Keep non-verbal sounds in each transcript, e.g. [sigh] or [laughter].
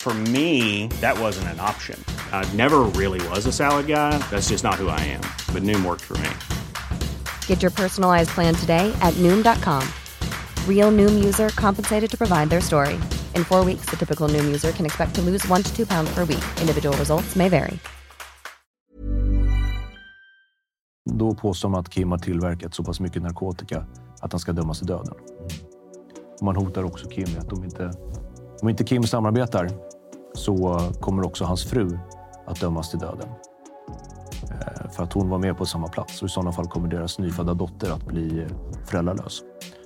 For me, that wasn't an option. I never really was a salad guy. That's just not who I am. But Noom worked for me. Get your personalized plan today at Noom.com. Real Noom user compensated to provide their story. In four weeks, the typical Noom user can expect to lose one to two pounds per week. Individual results may vary. Då påstår man att Kim har tillverkat så pass mycket narkotika att han ska dömas till döden. Man hotar också Kim att om inte, om inte Kim samarbetar så kommer också hans fru att dömas till döden. Eh, för att hon var med på samma plats och i sådana fall kommer deras nyfödda dotter att bli föräldralös.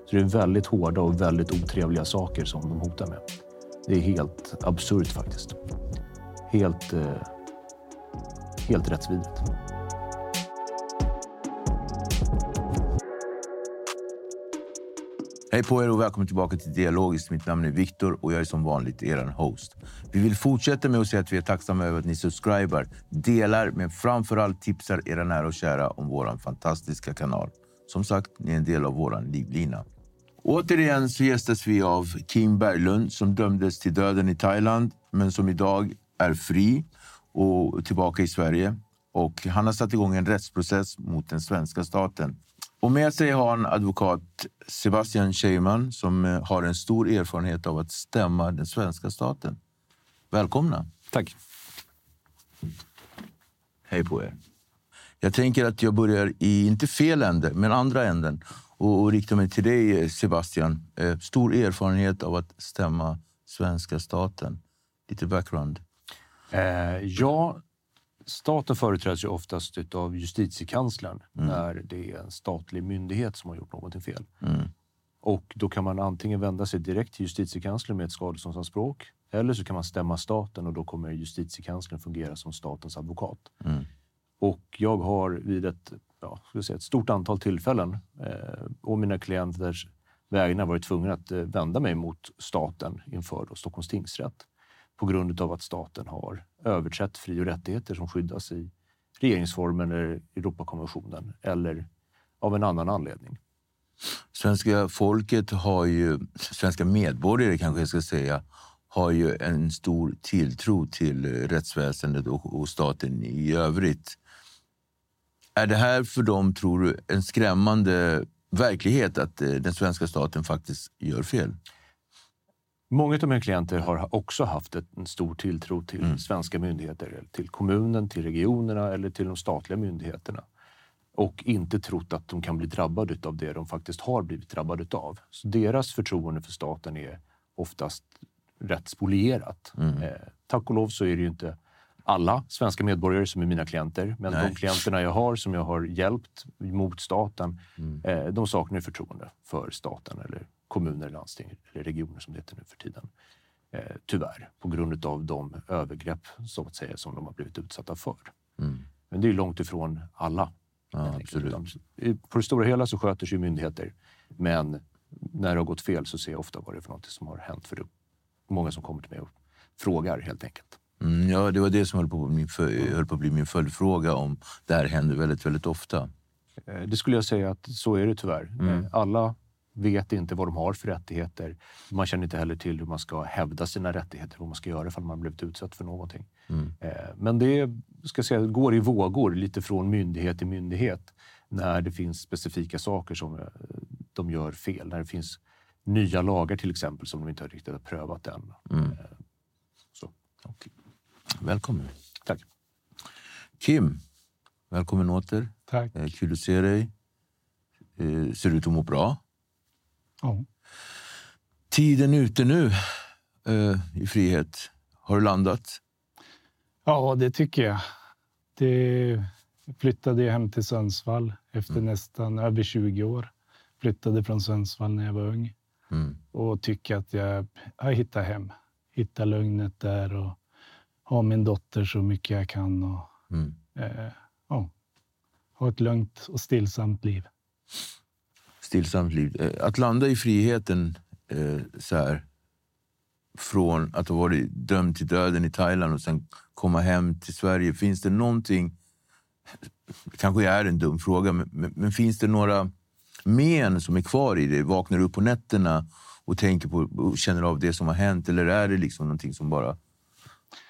Så det är väldigt hårda och väldigt otrevliga saker som de hotar med. Det är helt absurt faktiskt. Helt, eh, helt rättsvidrigt. Hej på er och välkommen tillbaka till Dialogiskt. Mitt namn är Viktor och jag är som vanligt er host. Vi vill fortsätta med att säga att vi är tacksamma över att ni subscribar, delar men framförallt tipsar era nära och kära om vår fantastiska kanal. Som sagt, ni är en del av vår livlina. Återigen så gästas vi av Kim Berglund som dömdes till döden i Thailand men som idag är fri och tillbaka i Sverige. Och han har satt igång en rättsprocess mot den svenska staten. Och med sig har han advokat Sebastian Scheiman som eh, har en stor erfarenhet av att stämma den svenska staten. Välkomna! Tack. Hej på er! Jag tänker att jag börjar i, inte fel ände, men andra änden och, och riktar mig till dig eh, Sebastian. Eh, stor erfarenhet av att stämma svenska staten. Lite background. Eh, ja, staten företräds ju oftast av justitiekanslern när det är en statlig myndighet som har gjort någonting fel. Och då kan man antingen vända sig direkt till justitiekanslern med ett skadeståndsanspråk eller så kan man stämma staten och då kommer justitiekanslern fungera som statens advokat. Och jag har vid ett, ja, ska säga, ett stort antal tillfällen eh, och mina klienters vägnar varit tvungen att eh, vända mig mot staten inför då Stockholms tingsrätt på grund av att staten har överträtt fri och rättigheter som skyddas i regeringsformen eller Europakonventionen eller av en annan anledning. Svenska folket har ju, svenska medborgare kanske jag ska säga, har ju en stor tilltro till rättsväsendet och, och staten i övrigt. Är det här för dem, tror du, en skrämmande verklighet att eh, den svenska staten faktiskt gör fel? Många av mina klienter har också haft en stor tilltro till svenska myndigheter, till kommunen, till regionerna eller till de statliga myndigheterna. Och inte trott att de kan bli drabbade av det de faktiskt har blivit drabbade av. Så deras förtroende för staten är oftast rätt spolierat. Eh, tack och lov så är det ju inte alla svenska medborgare som är mina klienter. Men Nej. de klienterna jag har som jag har hjälpt mot staten, eh, de saknar förtroende för staten eller kommuner, landsting eller regioner som det heter nu för tiden. Eh, tyvärr, på grund av de övergrepp så att säga, som de har blivit utsatta för. Men det är långt ifrån alla. absolut. Utan På det stora hela så sköter sig myndigheter. Men när det har gått fel så ser jag ofta vad det är för något som har hänt. För det många som kommer till mig och frågar helt enkelt. Mm, ja, det var det som höll på, min, höll på att bli min följdfråga om det här händer väldigt, väldigt ofta. Eh, Det skulle jag säga att så är det tyvärr. Eh, Alla vet inte vad de har för rättigheter. Man känner inte heller till hur man ska hävda sina rättigheter, vad man ska göra ifall man blivit utsatt för någonting. Eh, Men det ska säga, går i vågor, lite från myndighet till myndighet, när det finns specifika saker som eh, de gör fel. När det finns nya lagar till exempel som de inte har riktigt har prövat än. Eh, Så. Välkommen. Tack. Kim, välkommen åter. Tack. Kul att se dig. Ser ut att må bra. Ja. Tiden ute nu eh, i frihet. Har du landat? ja, det tycker jag. Det flyttade jag hem till Sundsvall efter nästan över 20 år. Flyttade från Sundsvall när jag var ung Mm. och tycker att jag har hittat hem. Hittat lugnet där och har min dotter så mycket jag kan och Mm. eh, ja, ha ett lugnt och stillsamt liv. Stillsamt liv. Eh, att landa i friheten eh, så här, från att ha varit dömd till döden i Thailand och sen komma hem till Sverige. Finns det någonting, det kanske är en dum fråga, men, men, men finns det några men som är kvar i dig? Vaknar du upp på nätterna och tänker på och känner av det som har hänt? Eller är det liksom någonting som bara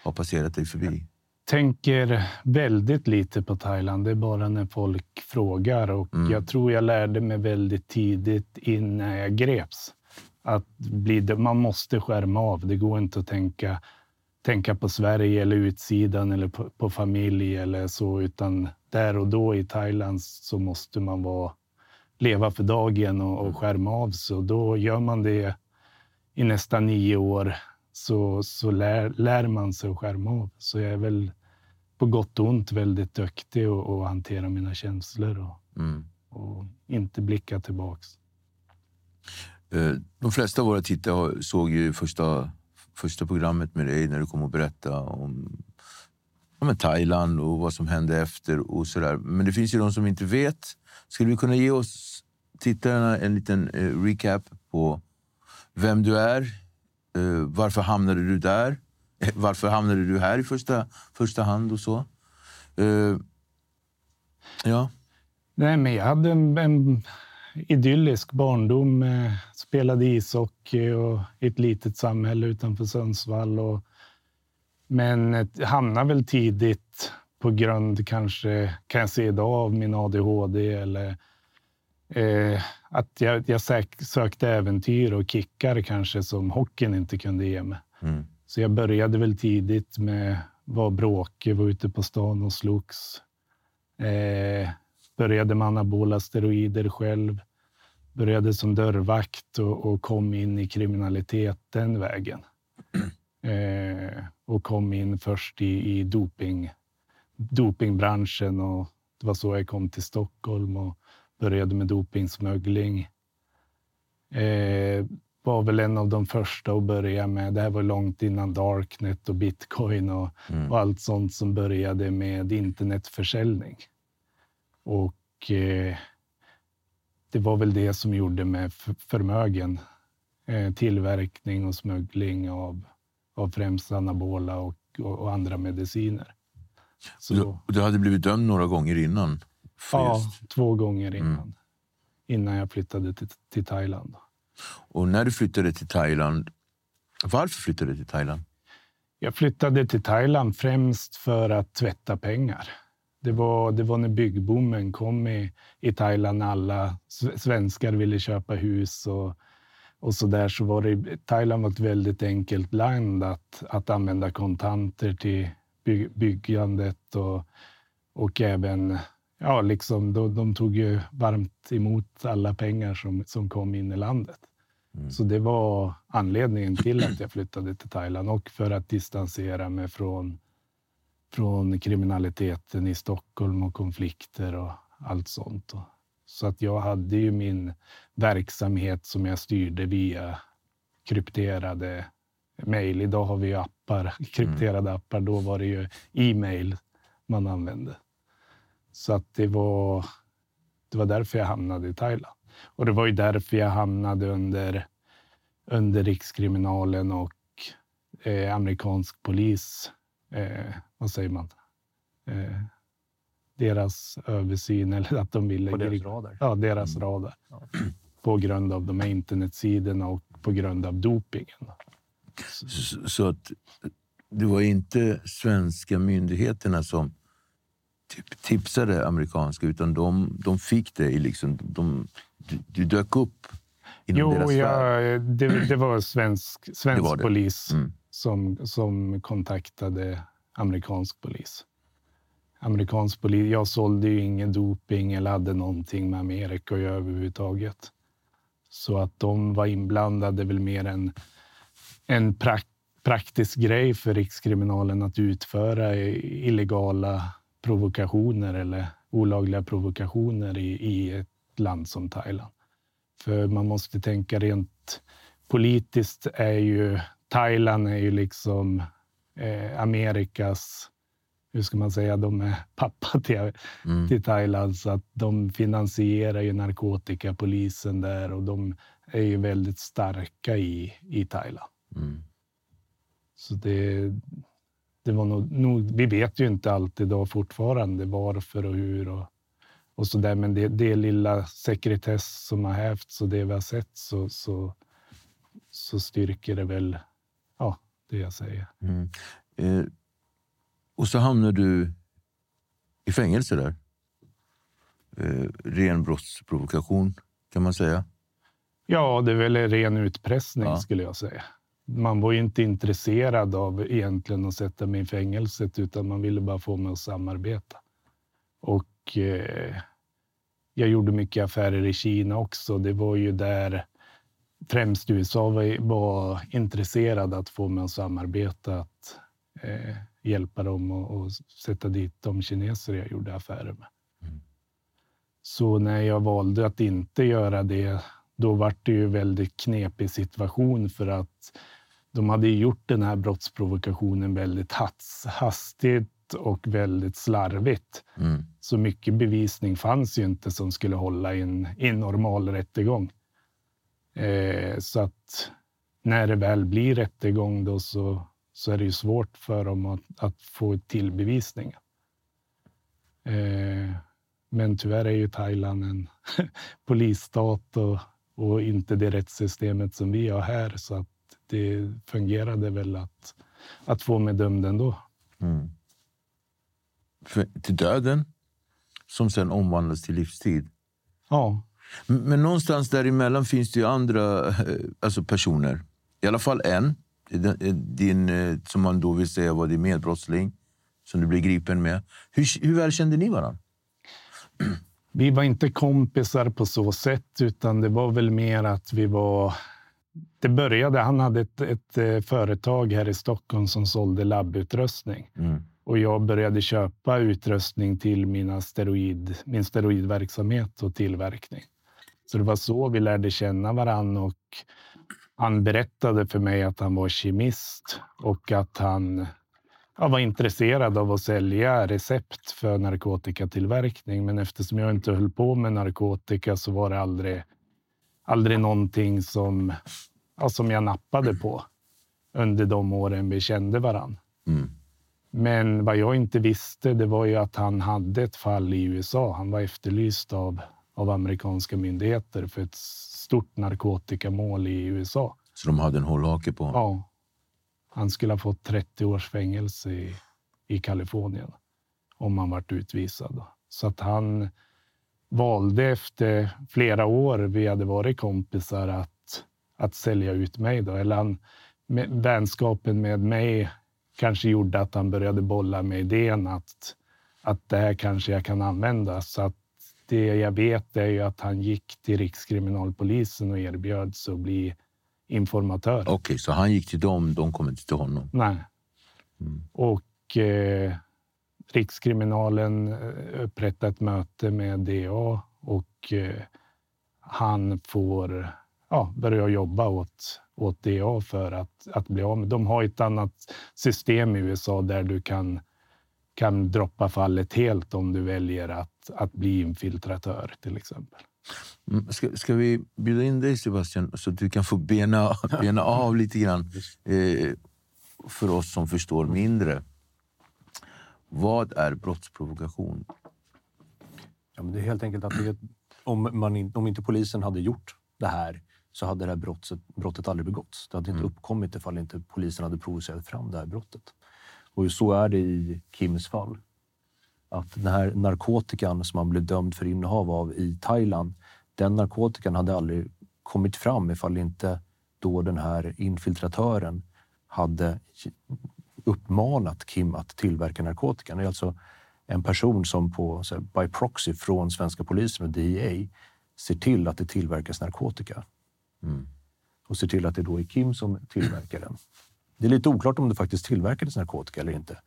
har passerat dig förbi? Tänker väldigt lite på Thailand. Det är bara när folk frågar. Och Jag tror jag lärde mig väldigt tidigt innan jag greps. Att bli, man måste skärma av. Det går inte att tänka, tänka på Sverige eller utsidan eller på, på familj eller så. Utan där och då i Thailand så måste man vara, leva för dagen och, och skärma av sig. Då gör man det i nästan nio år så, så lär, lär man sig att skärma av. Så jag är väl på gott och ont väldigt duktig och hantera mina känslor och, Mm. och inte blicka tillbaks. Eh, De flesta av våra tittare såg ju första, första programmet med dig när du kom och berättade om, om Thailand och vad som hände efter. och så där. Men det finns ju de som inte vet. Skulle vi kunna ge oss tittarna en liten eh, recap på vem du är? Uh, varför hamnade du där? Eh, varför hamnade du här i första, första hand och så? Uh, ja. Nej, men jag hade en, en idyllisk barndom. Eh, spelade ishockey och i ett litet samhälle utanför Sundsvall. Och, men eh, hamnade väl tidigt på grund, kanske, kan jag se idag, av min ADHD eller eh, att jag, jag sök, sökte äventyr och kickar kanske som hockeyn inte kunde ge mig. Mm. Så jag började väl tidigt med var bråkig, var ute på stan och slogs. Eh, började med anabola steroider själv. Började som dörrvakt och, och kom in i kriminalitet den vägen. [clears throat] Eh, och kom in först i, i doping, dopingbranschen och det var så jag kom till Stockholm och började med dopingsmuggling. Eh, var väl en av de första att börja med. Det här var långt innan Darknet och bitcoin och, och allt sånt som började med internetförsäljning. Och eh, det var väl det som gjorde f- förmögen. Eh, tillverkning och smuggling av, av främst anabola och, och, och andra mediciner. Så, Du, du hade blivit dömd några gånger innan. Ja, just- två gånger innan. Innan jag flyttade till, till Thailand. Och när du flyttade till Thailand, varför flyttade du till Thailand? Jag flyttade till Thailand främst för att tvätta pengar. Det var, det var när byggboomen kom i, i Thailand. Alla svenskar ville köpa hus och, och så där. Så var det, Thailand var ett väldigt enkelt land att, att använda kontanter till by, byggandet och, och även ja, liksom, de, de tog ju varmt emot alla pengar som, som kom in i landet. Så det var anledningen till att jag flyttade till Thailand och för att distansera mig från, från kriminaliteten i Stockholm och konflikter och allt sånt. Så att jag hade ju min verksamhet som jag styrde via krypterade mejl. Idag har vi ju appar, [laughs] krypterade appar. Då var det ju e-mail man använde. Så att det var, det var därför jag hamnade i Thailand. Och det var ju därför jag hamnade under, under Rikskriminalen och eh, amerikansk polis. Eh, vad säger man? Eh, deras översyn [laughs] eller att de ville... På deras radar. Ja, deras radar. [clears throat] På grund av de här internetsidorna och på grund av dopingen. Så, så att det var inte svenska myndigheterna som typ tipsade amerikanska, utan de, de fick dig. Liksom, de, du, du dök upp inom Jo, deras jag, det, det var svensk, svensk Det var det. polis Mm. som, som kontaktade amerikansk polis. Amerikansk polis. Jag sålde ju ingen doping eller hade någonting med Amerika att göra överhuvudtaget. Så att de var inblandade väl mer en, en prak, praktisk grej för Rikskriminalen att utföra illegala provokationer eller olagliga provokationer i, i ett land som Thailand. För man måste tänka rent politiskt är ju Thailand är ju liksom eh, Amerikas, hur ska man säga, de är pappa till, mm. till Thailand. Så att de finansierar ju narkotikapolisen där och de är ju väldigt starka i, i Thailand. Mm. Så det, det var nog, nog, vi vet ju inte alltid då fortfarande varför och hur och, och så där. Men det, det lilla sekretess som har hävts och det vi har sett så, så, så styrker det väl ja, det jag säger. Mm. Eh, och så hamnar du i fängelse där. Eh, ren brottsprovokation kan man säga. Ja, det är väl ren utpressning ja. skulle jag säga man var ju inte intresserad av egentligen att sätta mig i fängelset, utan man ville bara få mig att samarbeta. Och eh, jag gjorde mycket affärer i Kina också. Det var ju där främst USA var, var intresserad att få mig att samarbeta, att eh, hjälpa dem och, och, sätta dit de kineser jag gjorde affärer med. Mm. Så när jag valde att inte göra det, då var det ju väldigt knepig situation för att de hade gjort den här brottsprovokationen väldigt hastigt och väldigt slarvigt. Mm. Så mycket bevisning fanns ju inte som skulle hålla i en, i en normal rättegång. Eh, så att när det väl blir rättegång då så, så är det ju svårt för dem att, att få till bevisningen. Eh, men tyvärr är ju Thailand en [laughs] polisstat och, och inte det rättssystemet som vi har här. Så att det fungerade väl att, att få mig dömd ändå. Mm. För, till döden, som sen omvandlas till livstid? Ja. Men, någonstans däremellan finns det ju andra eh, alltså personer. I alla fall en, din, eh, som man då vill säga var din medbrottsling, som du blev gripen med. Hur, hur väl kände ni varandra? Vi var inte kompisar på så sätt, utan det var väl mer att vi var det började, han hade ett, ett, eh, företag här i Stockholm som sålde labbutrustning. Mm. Och jag började köpa utrustning till mina steroid, min steroidverksamhet och tillverkning. Så det var så vi lärde känna varann och han berättade för mig att han var kemist och att han ja, var intresserad av att sälja recept för narkotikatillverkning. Men eftersom jag inte höll på med narkotika så var det aldrig aldrig någonting som, ja, som jag nappade på under de åren vi kände varann. Mm. Men vad jag inte visste, det var ju att han hade ett fall i USA. Han var efterlyst av, av amerikanska myndigheter för ett stort narkotikamål i USA. Så de hade en hållhake på honom? Ja. Han skulle ha fått 30 års fängelse i, i Kalifornien om han varit utvisad. Så att han valde efter flera år vi hade varit kompisar att, att sälja ut mig. Då. Eller han, med, vänskapen med mig kanske gjorde att han började bolla med idén att, att det här kanske jag kan använda. Så att det jag vet är ju att han gick till Rikskriminalpolisen och erbjöds att bli informatör. Okej, okay, så han gick till dem, de kom inte till honom? Nej. Mm. Och eh, Rikskriminalen eh, upprättar ett möte med DA och eh, han får ja, börja jobba åt, åt DA för att, att bli av med. De har ett annat system i USA där du kan, kan droppa fallet helt om du väljer att, att bli infiltratör till exempel. Mm, ska, ska vi bjuda in dig Sebastian så att du kan få bena, [laughs] bena av lite grann eh, för oss som förstår mindre. Vad är brottsprovokation? Ja, men det är helt enkelt att det, om, man om inte polisen hade gjort det här så hade det här brottet, brottet aldrig begåtts. Det hade inte mm. uppkommit ifall inte polisen hade provocerat fram det här brottet. Och så är det i Kims fall. Att den här narkotikan som han blev dömd för innehav av i Thailand, den narkotikan hade aldrig kommit fram ifall inte då den här infiltratören hade uppmanat Kim att tillverka narkotika. Det är alltså en person som på här, by proxy från svenska polisen och DEA ser till att det tillverkas narkotika. Och ser till att det då är Kim som tillverkar den. Det är lite oklart om det faktiskt tillverkades narkotika eller inte.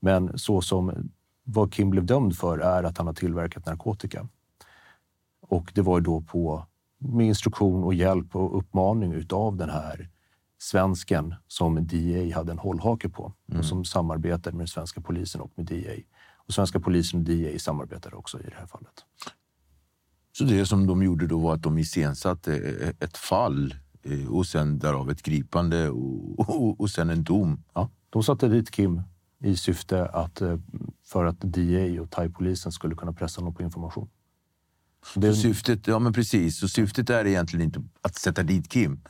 Men så som vad Kim blev dömd för är att han har tillverkat narkotika. Och det var ju då på med instruktion och hjälp och uppmaning utav den här svensken som DEA hade en hållhake på och som samarbetade med den svenska polisen och med DEA. Och svenska polisen och DEA samarbetade också i det här fallet. Så det som de gjorde då var att de iscensatte ett fall eh, och sen därav ett gripande och, och, och sen en dom. Ja, de satte dit Kim i syfte att, eh, för att DEA och thai-polisen skulle kunna pressa honom på information. Det, syftet, ja men precis, så syftet är egentligen inte att sätta dit Kim.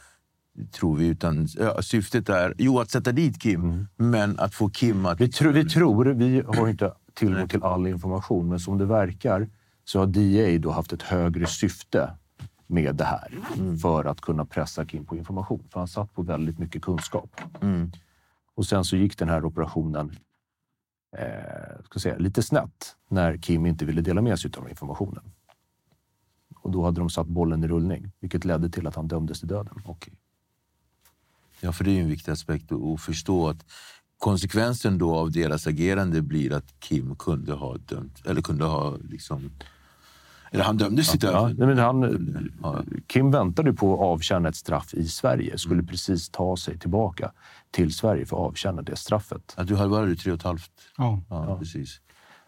Tror vi, utan ja, syftet är jo, att sätta dit Kim, men att få Kim att... vi, tro, vi tror, vi har inte tillgång till all information, men som det verkar så har DEA då haft ett högre syfte med det här för att kunna pressa Kim på information. För han satt på väldigt mycket kunskap. Och sen så gick den här operationen eh, ska säga, lite snett när Kim inte ville dela med sig av informationen. Och då hade de satt bollen i rullning, vilket ledde till att han dömdes till döden. Okay. Ja, för det är ju en viktig aspekt att att förstå att konsekvensen då av deras agerande blir att Kim kunde ha dömt, eller kunde ha liksom... Eller han dömdes till Ja, döden. nej, men han, Ja. Kim väntade på att avtjäna ett straff i Sverige, skulle precis ta sig tillbaka till Sverige för att avtjäna det straffet. Att du hade varit tre och ett halvt. Ja. Ja, precis.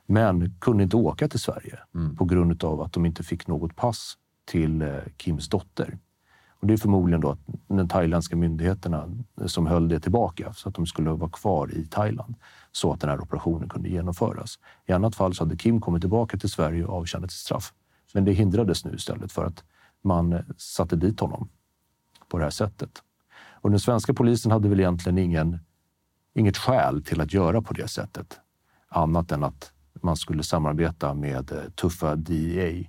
Men kunde inte åka till Sverige på grund av att de inte fick något pass till eh, Kims dotter. Och det är förmodligen då att de thailändska myndigheterna som höll det tillbaka så att de skulle vara kvar i Thailand så att den här operationen kunde genomföras. I annat fall så hade Kim kommit tillbaka till Sverige och avtjänat sitt straff. Men det hindrades nu istället för att man satte dit honom på det här sättet. Och den svenska polisen hade väl egentligen ingen, inget skäl till att göra på det sättet. Annat än att man skulle samarbeta med eh, tuffa DEA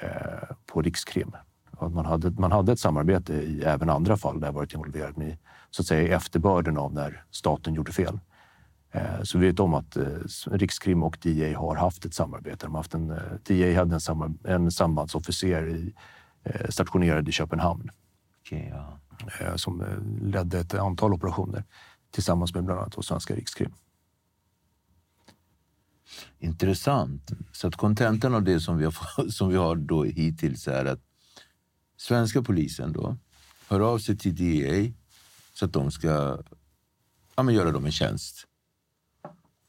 eh, på Rikskrim. Att man, hade, man hade ett samarbete i även andra fall där jag varit involverad i, så att säga, efterbörden av när staten gjorde fel. Eh, Så vi vet om att eh, Rikskrim och DEA har haft ett samarbete. De haft en, eh, DEA hade en, samar- en sambandsofficer i, stationerad i Köpenhamn Okej, ja. som ledde ett antal operationer tillsammans med bland annat svenska Rikskrim. Intressant. Så att kontentan av det som vi har, [laughs] som vi har då hittills är att svenska polisen då hör av sig till DEA så att de ska ja, men göra dem en tjänst.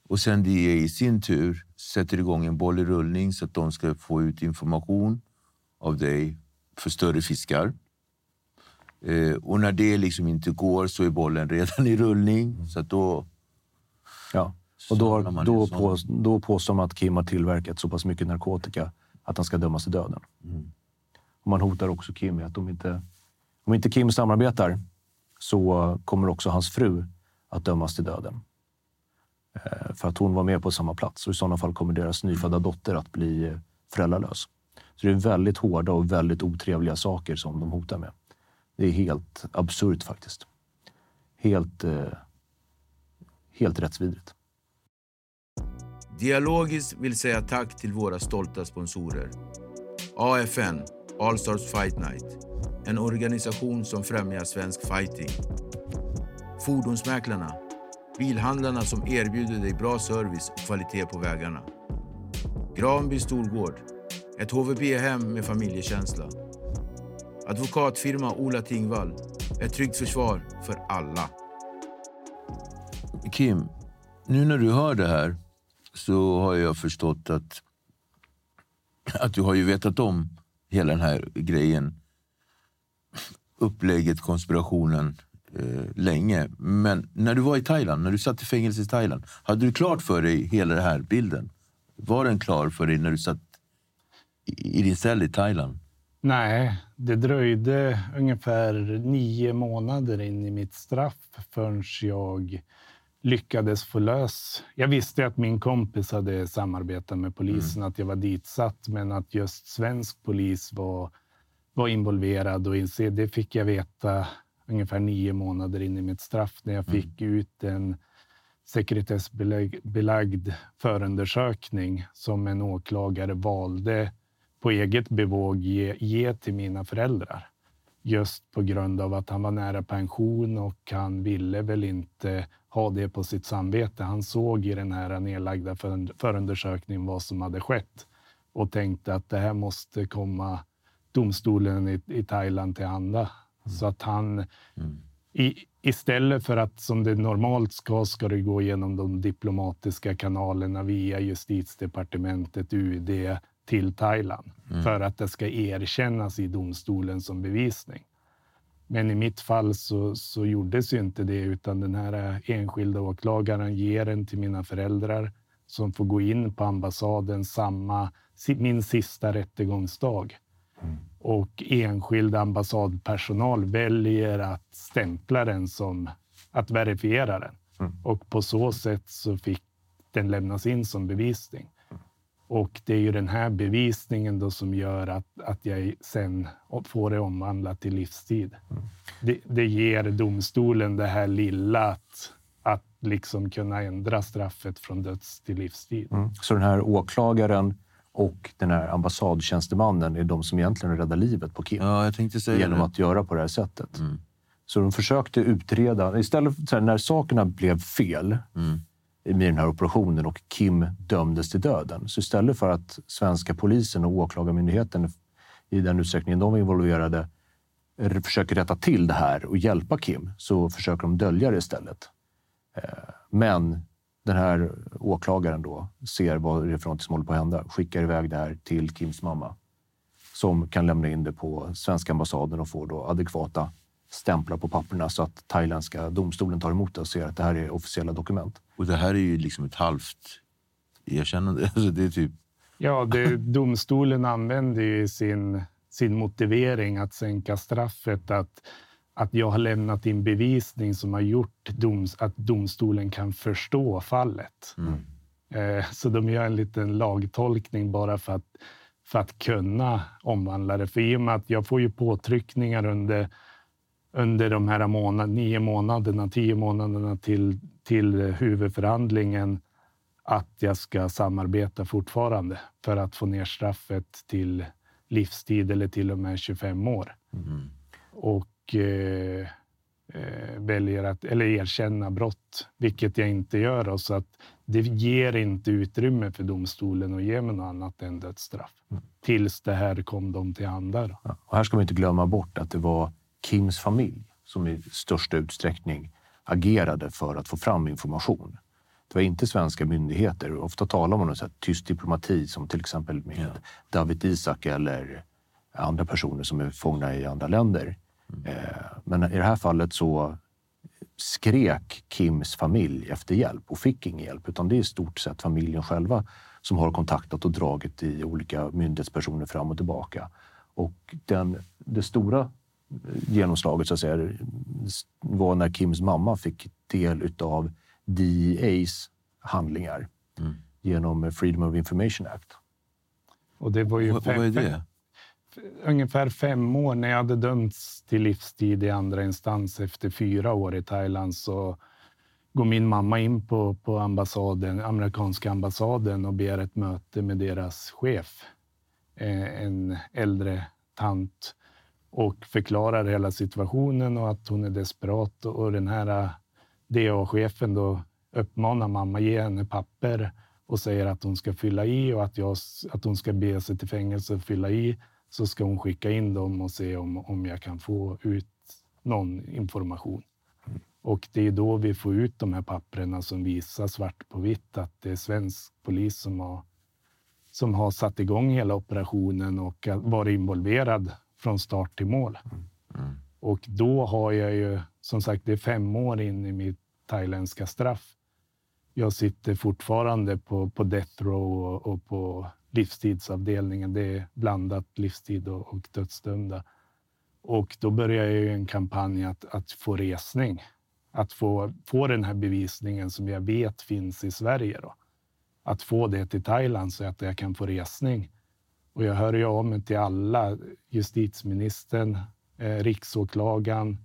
Och sen DEA i sin tur sätter igång en boll i rullning så att de ska få ut information av dig för större fiskar. Eh, och när det liksom inte går så är bollen redan i rullning. Så att då... Ja. Och då, då, på, då påstår man att Kim har tillverkat så pass mycket narkotika att han ska dömas till döden. Och man hotar också Kim med att om inte, om inte Kim samarbetar så kommer också hans fru att dömas till döden. Eh, för att hon var med på samma plats och i sådana fall kommer deras nyfödda dotter att bli eh, föräldralös. Så det är väldigt hårda och väldigt otrevliga saker som de hotar med. Det är helt absurt faktiskt. Helt, eh, helt rättsvidrigt. Dialogis vill säga tack till våra stolta sponsorer. AFN, All Stars Fight Night. En organisation som främjar svensk fighting. Fordonsmäklarna. Bilhandlarna som erbjuder dig bra service och kvalitet på vägarna. Granby Storgård. Ett HVB-hem med familjekänsla. Advokatfirma Ola Tingvall. Ett tryggt försvar för alla. Kim, nu när du hör det här så har jag förstått att, att du har ju vetat om hela den här grejen. Upplägget, konspirationen, eh, länge. Men när du var i Thailand, när du satt i fängelse i Thailand, hade du klart för dig hela den här bilden? Var den klar för dig när du satt i, i din cell i Thailand? Nej, det dröjde ungefär nio månader in i mitt straff förrän jag lyckades få lös. Jag visste att min kompis hade samarbetat med polisen, att jag var ditsatt, men att just svensk polis var, var involverad och det fick jag veta ungefär nio månader in i mitt straff när jag fick ut en sekretessbelagd förundersökning som en åklagare valde på eget bevåg ge, ge till mina föräldrar. Just på grund av att han var nära pension och han ville väl inte ha det på sitt samvete. Han såg i den här nedlagda förundersökningen vad som hade skett och tänkte att det här måste komma domstolen i, i Thailand till handa. Så att han mm. i, istället för att som det normalt ska, ska det gå genom de diplomatiska kanalerna via justitiedepartementet, UD till Thailand mm. för att det ska erkännas i domstolen som bevisning. Men i mitt fall så, så gjordes ju inte det, utan den här enskilda åklagaren ger den till mina föräldrar som får gå in på ambassaden samma, min sista rättegångsdag. Mm. Och enskild ambassadpersonal väljer att stämpla den som att verifiera den. Mm. Och på så sätt så fick den lämnas in som bevisning. Och det är ju den här bevisningen då som gör att, att jag sen får det omvandlat till livstid. Mm. Det, det, ger domstolen det här lilla att, att liksom kunna ändra straffet från döds till livstid. Mm. Så den här åklagaren och den här ambassadtjänstemannen är de som egentligen räddar livet på Kim. Ja, genom det. att göra på det här sättet. Mm. Så de försökte utreda, istället för när sakerna blev fel, mm med den här operationen och Kim dömdes till döden. Så istället för att svenska polisen och åklagarmyndigheten i den utsträckning de är involverade försöker rätta till det här och hjälpa Kim så försöker de dölja det istället. Eh, men den här åklagaren då ser vad det är för något som håller på att hända, skickar iväg det här till Kims mamma som kan lämna in det på svenska ambassaden och få då adekvata stämplar på papperna så att thailändska domstolen tar emot det och ser att det här är officiella dokument. Och det här är ju liksom ett halvt erkännande. [laughs] Alltså det är typ... Ja, det, domstolen använder ju sin, sin motivering att sänka straffet. Att, att jag har lämnat in bevisning som har gjort doms, att domstolen kan förstå fallet. Mm. Eh, så de gör en liten lagtolkning bara för att, för att kunna omvandla det. För i och med att jag får ju påtryckningar under under de här månad, nio månaderna, tio månaderna till, till huvudförhandlingen att jag ska samarbeta fortfarande för att få ner straffet till livstid eller till och med 25 år. Mm. Och eh, eh, väljer att eller erkänna brott, vilket jag inte gör. Då, så att det ger inte utrymme för domstolen att ge mig något annat än dödsstraff. Mm. Tills det här kom dem till handa. Ja, och här ska man inte glömma bort att det var Kims familj som i största utsträckning agerade för att få fram information. Det var inte svenska myndigheter. Ofta talar man om så här tyst diplomati som till exempel med ja. David Isak eller andra personer som är fångna i andra länder. Mm. Eh, men i det här fallet så skrek Kims familj efter hjälp och fick ingen hjälp, utan det är i stort sett familjen själva som har kontaktat och dragit i olika myndighetspersoner fram och tillbaka. Och den, det stora genomslaget så att säga, var när Kims mamma fick del av DEAs handlingar mm. genom Freedom of Information Act. Och det var ju vad, fem, vad är det? Ungefär fem år när jag hade dömts till livstid i andra instans efter fyra år i Thailand så går min mamma in på, på ambassaden, amerikanska ambassaden och begär ett möte med deras chef. Eh, en äldre tant och förklarar hela situationen och att hon är desperat. Och den här eh, DA-chefen då uppmanar mamma ge henne papper och säger att hon ska fylla i och att, jag, att hon ska be sig till fängelse och fylla i. Så ska hon skicka in dem och se om, om jag kan få ut någon information. Och det är då vi får ut de här papperna som visar svart på vitt att det är svensk polis som har, som har satt igång hela operationen och varit involverad från start till mål. Mm. Och då har jag ju, som sagt, det är fem år in i mitt thailändska straff. Jag sitter fortfarande på, på death row och, och på livstidsavdelningen. Det är blandat livstid och, och dödsdömda. Och då börjar jag en kampanj att, att få resning. Att få, få den här bevisningen som jag vet finns i Sverige. Då. Att få det till Thailand så att jag kan få resning. Och jag hör ju av mig till alla, justitieministern, eh, riksåklagaren,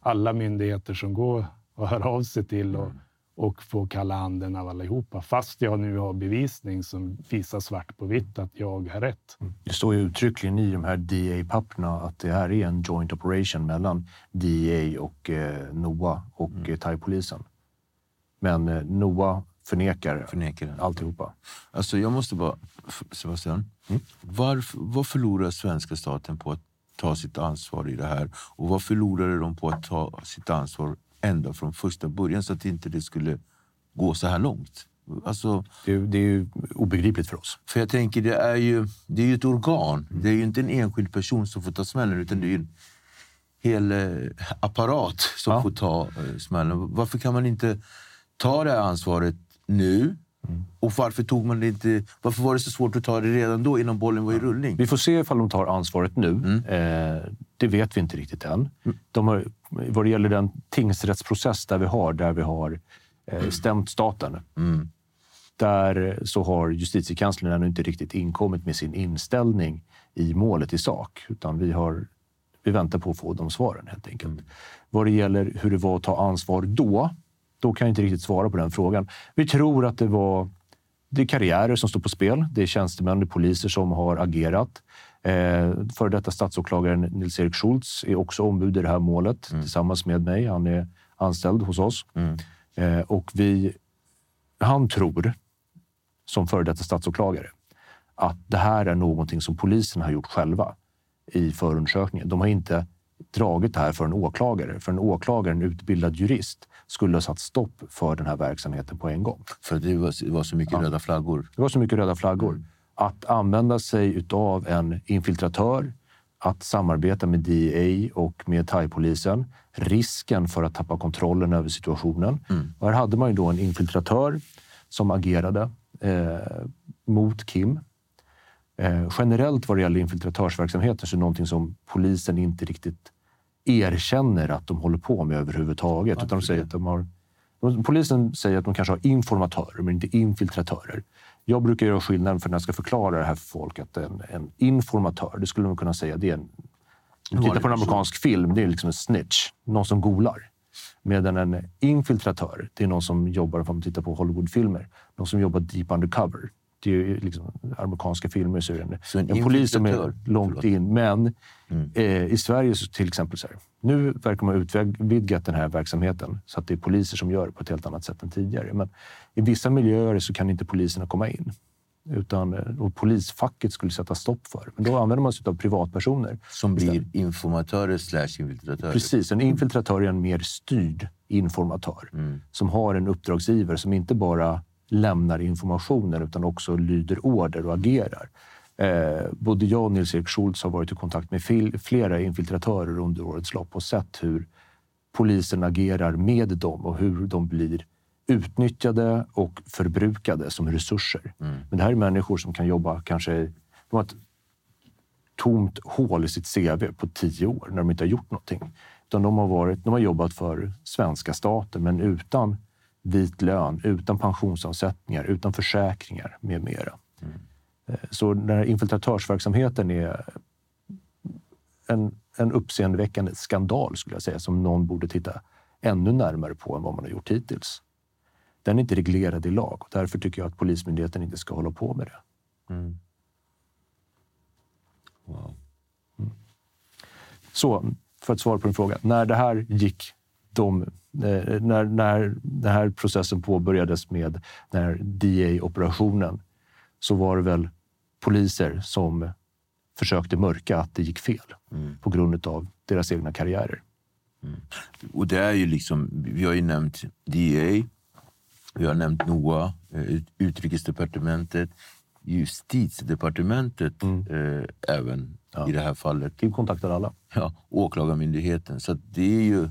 alla myndigheter som går och hör av sig till och, mm och få kalla handen av allihopa. Fast jag nu har bevisning som visar svart på vitt att jag har rätt. Det står ju uttryckligen i de här DA-papperna att det här är en joint operation mellan DA och eh, NOA och mm. thai-polisen. Men eh, NOA förnekar, Förnekar alltihopa. Alltså jag måste bara... Sebastian, varför, vad förlorar svenska staten på att ta sitt ansvar i det här? Och vad förlorade de på att ta sitt ansvar ända från första början så att inte det skulle gå så här långt? Alltså, Det, är- det är ju obegripligt för oss. för jag tänker, det är ju, det är ju ett organ. Det är ju inte en enskild person som får ta smällen utan det är ju en hel eh, apparat som Ja. får ta eh, smällen. Varför kan man inte ta det här ansvaret nu? Och varför, tog man det inte, varför var det så svårt att ta det redan då innan bollen var i rullning? Vi får se ifall de tar ansvaret nu. Eh, det vet vi inte riktigt än. De har, vad det gäller den tingsrättsprocess där vi har, där vi har eh, stämt staten. Där så har justitiekanslern ännu inte riktigt inkommit med sin inställning i målet i sak. Utan vi, har, vi väntar på att få de svaren helt enkelt. Vad det gäller hur det var att ta ansvar då, då kan jag inte riktigt svara på den frågan. Vi tror att det var det är karriärer som står på spel. Det är tjänstemän och poliser som har agerat. Eh, före detta statsåklagaren Nils-Erik Schultz är också ombud i det här målet tillsammans med mig. Han är anställd hos oss. Eh, och vi, han tror, som före detta statsåklagare, att det här är någonting som polisen har gjort själva i förundersökningen. De har inte dragit det här för en åklagare. För en åklagare, en utbildad jurist, skulle ha satt stopp för den här verksamheten på en gång. För det var, det var så mycket röda flaggor. Det var så mycket röda flaggor. Att använda sig av en infiltratör, att samarbeta med DA och med thai-polisen, risken för att tappa kontrollen över situationen. Och här hade man ju då en infiltratör som agerade eh, mot Kim. Eh, generellt vad det gäller infiltratörsverksamheten så är det någonting som polisen inte riktigt erkänner att de håller på med överhuvudtaget. Utan de säger att de har, de- polisen säger att de kanske har informatörer, men inte infiltratörer. Jag brukar göra skillnad för när jag ska förklara det här för folk att en, en informatör, det skulle man kunna säga, det är en... Om du tittar på en amerikansk film, det är liksom en snitch, någon som golar. Medan en infiltratör, det är någon som jobbar, om man tittar på Hollywoodfilmer, någon som jobbar deep undercover. Det är ju liksom amerikanska filmer så är det en, Så en en polis som är långt Förlåt. In. Men eh, i Sverige så till exempel, så här, nu verkar man ha utvidgat den här verksamheten så att det är poliser som gör det på ett helt annat sätt än tidigare. Men i vissa miljöer så kan inte poliserna komma in. Utan, eh, och polisfacket skulle sätta stopp för. Men då använder man sig av privatpersoner. Som blir informatörer slash infiltratörer. Precis, en infiltratör är en mer styrd informatör som har en uppdragsgivare som inte bara lämnar informationen utan också lyder order och agerar. Eh, både jag och Nils-Erik Schultz har varit i kontakt med flera infiltratörer under årets lopp och sett hur polisen agerar med dem och hur de blir utnyttjade och förbrukade som resurser. Men det här är människor som kan jobba kanske... De har ett tomt hål i sitt CV på tio år när de inte har gjort någonting. Utan de, har varit, de har jobbat för svenska staten, men utan vit lön, utan pensionsavsättningar, utan försäkringar med mera. Eh, Så den här infiltratörsverksamheten är en, en uppseendeväckande skandal, skulle jag säga, som någon borde titta ännu närmare på än vad man har gjort hittills. Den är inte reglerad i lag och därför tycker jag att Polismyndigheten inte ska hålla på med det. Så, för att svara på din fråga. När det här gick de, eh, när, när den här processen påbörjades med den här DA-operationen så var det väl poliser som försökte mörka att det gick fel på grund av deras egna karriärer. Och det är ju liksom, vi har ju nämnt DA, vi har nämnt NOA, eh, Utrikesdepartementet, Justitiedepartementet eh, även i det här fallet. Kim kontaktade alla. Ja, Åklagarmyndigheten. Så det är ju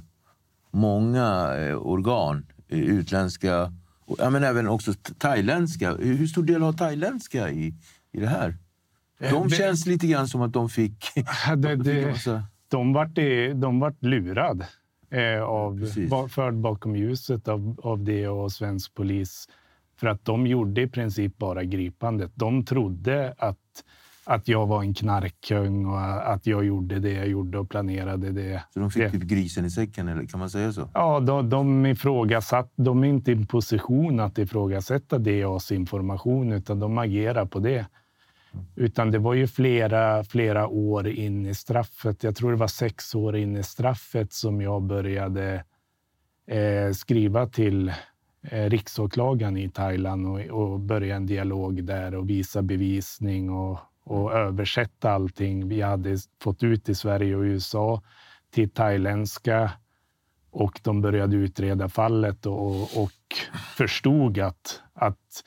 många eh, organ, eh, utländska, ja, men även också thailändska. Hur stor del har thailändska i, i det här? De det- känns lite grann som att de fick... [laughs] Det, de fick massa- de, vart, de vart lurad eh, av, ba- förd bakom ljuset av, av det och svensk polis. För att de gjorde i princip bara gripandet. De trodde att att jag var en knarkkung och att jag gjorde det jag gjorde och planerade det. Så de fick det. typ grisen i säcken, eller kan man säga så? Ja, de, de ifrågasatt, de är inte i en position att ifrågasätta DAs information, utan de agerar på det. Utan det var ju flera, flera år in i straffet. Jag tror det var sex år in i straffet som jag började eh, skriva till eh, riksåklagaren i Thailand och, och börja en dialog där och visa bevisning och, och översätta allting vi hade fått ut i Sverige och USA till thailändska. Och de började utreda fallet och, och förstod att, att...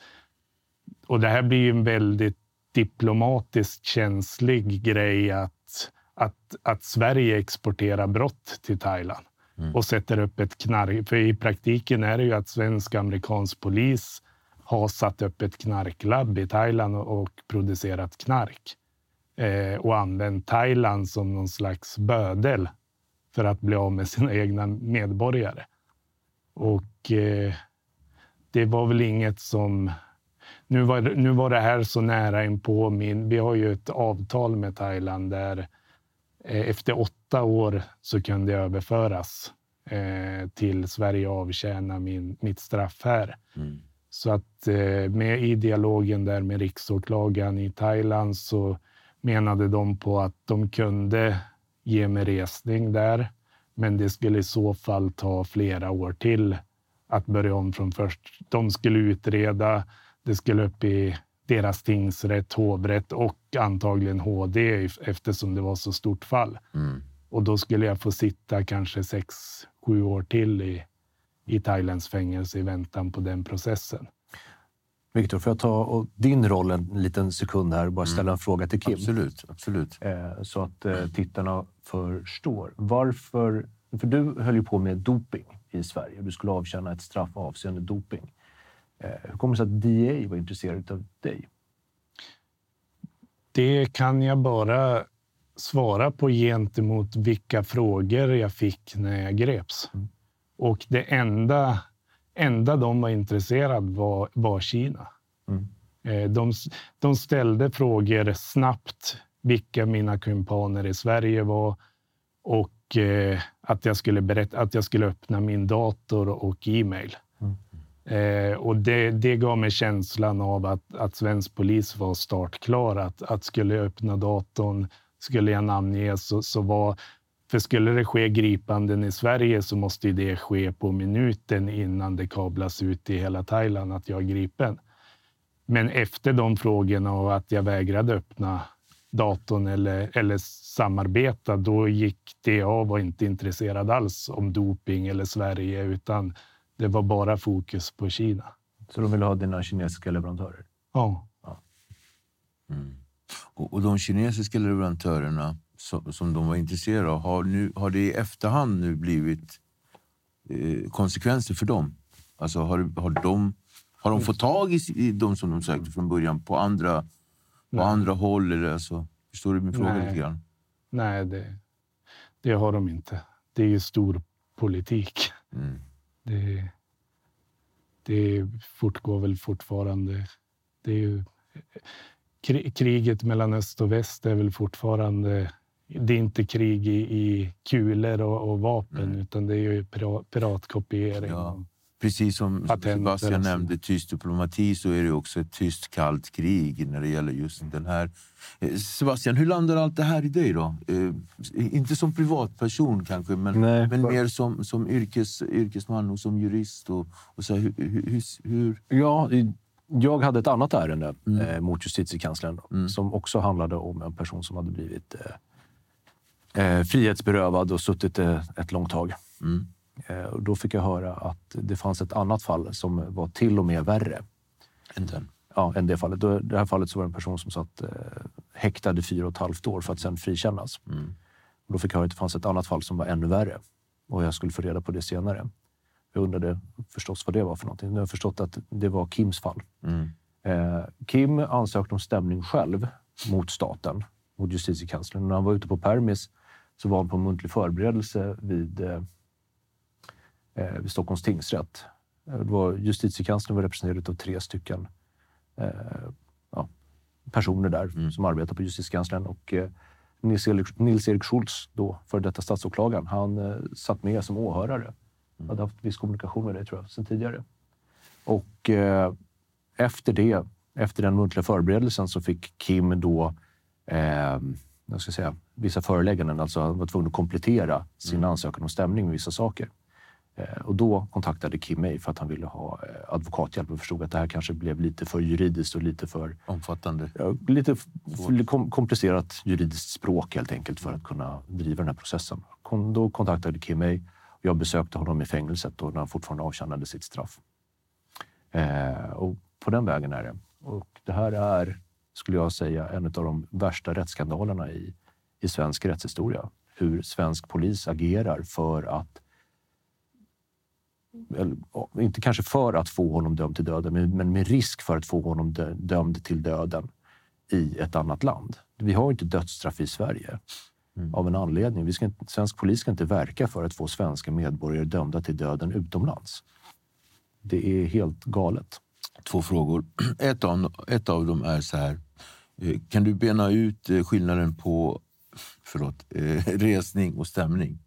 Och det här blir ju en väldigt diplomatiskt känslig grej att, att, att Sverige exporterar brott till Thailand och sätter upp ett knark. För i praktiken är det ju att svensk amerikansk polis har satt upp ett knarklabb i Thailand och, och producerat knark eh, och använt Thailand som någon slags bödel för att bli av med sina egna medborgare. Och eh, det var väl inget som... Nu var, nu var det här så nära in på min... Vi har ju ett avtal med Thailand där eh, efter åtta år så kunde jag överföras eh, till Sverige och avtjäna min, mitt straff här. Så att eh, med, i dialogen där med riksåklagaren i Thailand så menade de på att de kunde ge mig resning där. Men det skulle i så fall ta flera år till att börja om från först. De skulle utreda, det skulle upp i deras tingsrätt, hovrätt och antagligen HD eftersom det var så stort fall. Och då skulle jag få sitta kanske sex, sju år till i, i Thailands fängelse i väntan på den processen. Viktor, får jag ta och din roll en liten sekund här och bara ställa en fråga till Kim? Absolut, absolut. Eh, så att eh, tittarna förstår. Varför... För du höll ju på med doping i Sverige du skulle avtjäna ett straff avseende doping. Eh, hur kommer det sig att DA var intresserad av dig? Det kan jag bara svara på gentemot vilka frågor jag fick när jag greps. Och det enda, enda de var intresserade var, var Kina. Eh, De, de ställde frågor snabbt vilka mina kumpaner i Sverige var och eh, att, jag skulle berätta, att jag skulle öppna min dator och e-mail. Eh, och det, det gav mig känslan av att, att svensk polis var startklar. Att, att skulle jag öppna datorn, skulle jag namnge så, så var... För skulle det ske gripanden i Sverige så måste ju det ske på minuten innan det kablas ut i hela Thailand att jag är gripen. Men efter de frågorna och att jag vägrade öppna datorn eller, eller samarbeta, då gick det av och var inte intresserad alls om doping eller Sverige, utan det var bara fokus på Kina. Så de ville ha dina kinesiska leverantörer? Ja. Och, och de kinesiska leverantörerna som, som de var intresserade av, har, nu, har det i efterhand nu blivit eh, konsekvenser för dem? Alltså har, har, de, har de fått tag i, i de som de sökte från början på andra, på andra håll? Eller, alltså, förstår du min fråga Nej. lite grann? Nej, det, det har de inte. Det är ju stor politik. Mm. Det, det fortgår väl fortfarande. Det är ju, kri- kriget mellan öst och väst är väl fortfarande... Det är inte krig i, i kulor och, och vapen, utan det är ju pira- piratkopiering. Ja. Precis som Patenter Sebastian nämnde, tyst diplomati, så är det också ett tyst kallt krig när det gäller just den här. Eh, Sebastian, hur landar allt det här i dig då? Eh, inte som privatperson kanske, men, Nej, men för- mer som, som yrkes, yrkesman och som jurist. Och, och så här, hur, hur, hur, Ja, jag hade ett annat ärende eh, mot justitiekanslern som också handlade om en person som hade blivit eh, eh, frihetsberövad och suttit eh, ett långt tag. Eh, och då fick jag höra att det fanns ett annat fall som var till och med värre än den. ja, än det fallet. Då- I det här fallet så var det en person som satt eh, häktad i fyra och ett halvt år för att sen frikännas. Och då fick jag höra att det fanns ett annat fall som var ännu värre och jag skulle få reda på det senare. Jag undrade förstås vad det var för någonting. Nu har jag förstått att det var Kims fall. Eh, Kim ansökte om stämning själv mot staten, mot justitiekanslern. När han var ute på permis så var han på muntlig förberedelse vid, eh, eh, vid Stockholms tingsrätt. Eh, Det var, justitiekanslern var representerad av tre stycken eh, ja, personer där som arbetar på justitiekanslern. Och, eh, Nils-Erik Nils Erik Schultz, då, för detta statsåklagaren, han eh, satt med som åhörare. Jag hade haft viss kommunikation med dig tror jag, sedan tidigare. Och eh, efter det, efter den muntliga förberedelsen, så fick Kim då eh, jag ska säga, vissa förelägganden. Alltså han var tvungen att komplettera sin ansökan om stämning med vissa saker. Eh, och då kontaktade Kim mig för att han ville ha eh, advokathjälp och förstod att det här kanske blev lite för juridiskt och lite för Omfattande. ja, lite kom, komplicerat juridiskt språk helt enkelt för att kunna driva den här processen. Då kontaktade Kim mig och jag besökte honom i fängelset och när han fortfarande avtjänade sitt straff. Eh, och på den vägen är det. Och det här är, skulle jag säga, en av de värsta rättsskandalerna i, i svensk rättshistoria. Hur svensk polis agerar för att eller, inte kanske för att få honom dömd till döden, men, men med risk för att få honom dö, dömd till döden i ett annat land. Vi har inte dödsstraff i Sverige av en anledning. Vi ska inte, svensk polis ska inte verka för att få svenska medborgare dömda till döden utomlands. Det är helt galet. Två frågor. [clears throat] Ett av, ett av dem är så här. eh, Kan du bena ut eh, skillnaden på förlåt, eh, [laughs] resning och stämning?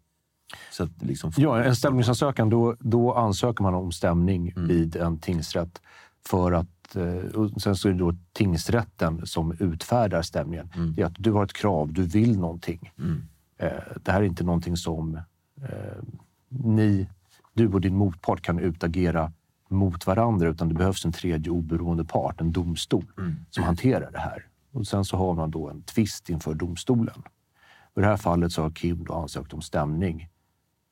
Så att liksom Ja, en stämningsansökan, då, då ansöker man om stämning vid en tingsrätt för att eh, och sen så är det då tingsrätten som utfärdar stämningen. Det är att du har ett krav, du vill någonting. Eh, Det här är inte någonting som eh, ni, du och din motpart kan utagera mot varandra utan det behövs en tredje oberoende part, en domstol, som hanterar det här. Och sen så har man då en tvist inför domstolen. I det här fallet så har Kim då ansökt om stämning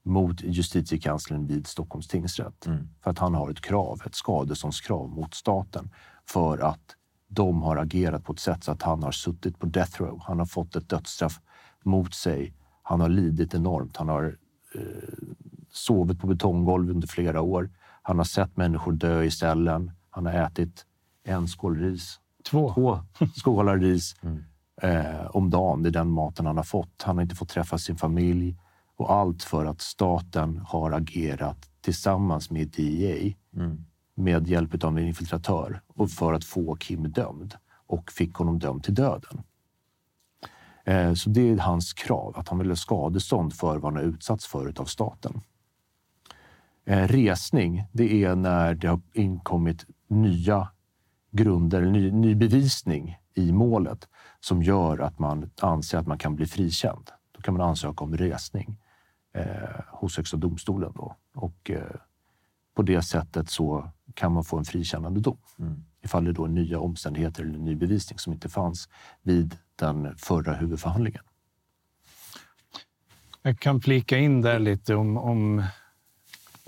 mot justitiekanslern vid Stockholms tingsrätt. För att han har ett krav, ett skadeståndskrav mot staten för att de har agerat på ett sätt så att han har suttit på death row. Han har fått ett dödsstraff mot sig. Han har lidit enormt. Han har eh, sovit på betonggolv under flera år. Han har sett människor dö i cellen. Han har ätit en skål ris. Två. Två [laughs] skålar ris eh, om dagen. Det är den maten han har fått. Han har inte fått träffa sin familj. Och allt för att staten har agerat tillsammans med DEA med hjälp av en infiltratör och för att få Kim dömd och fick honom dömd till döden. Eh, Så det är hans krav, att han vill ha skadestånd för vad han har utsatts för av staten. Eh, Resning, det är när det har inkommit nya grunder, ny, ny bevisning i målet som gör att man anser att man kan bli frikänd. Då kan man ansöka om resning eh, hos Högsta domstolen. Då. Och, eh, på det sättet så kan man få en frikännande dom. Ifall det då är nya omständigheter eller ny bevisning som inte fanns vid den förra huvudförhandlingen. Jag kan flika in där lite om, om